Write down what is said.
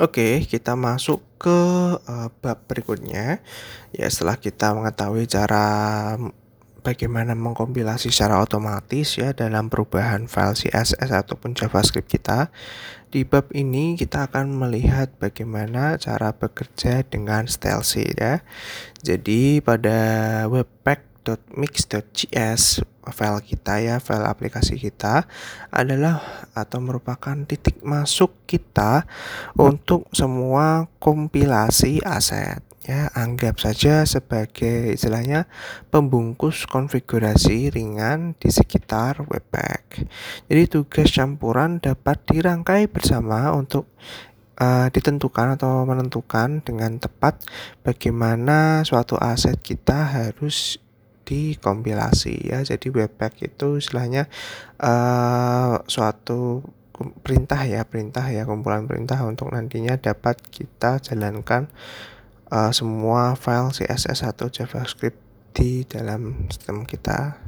Oke, kita masuk ke uh, bab berikutnya. Ya, setelah kita mengetahui cara bagaimana mengkompilasi secara otomatis ya dalam perubahan file CSS ataupun JavaScript kita. Di bab ini kita akan melihat bagaimana cara bekerja dengan style sheet ya. Jadi pada webpack.mix.js file kita ya, file aplikasi kita adalah atau merupakan titik masuk kita untuk semua kompilasi aset ya. Anggap saja sebagai istilahnya pembungkus konfigurasi ringan di sekitar webpack. Jadi tugas campuran dapat dirangkai bersama untuk uh, ditentukan atau menentukan dengan tepat bagaimana suatu aset kita harus dikompilasi ya. Jadi webpack itu istilahnya uh, suatu perintah ya perintah ya kumpulan perintah untuk nantinya dapat kita jalankan uh, semua file CSS atau JavaScript di dalam sistem kita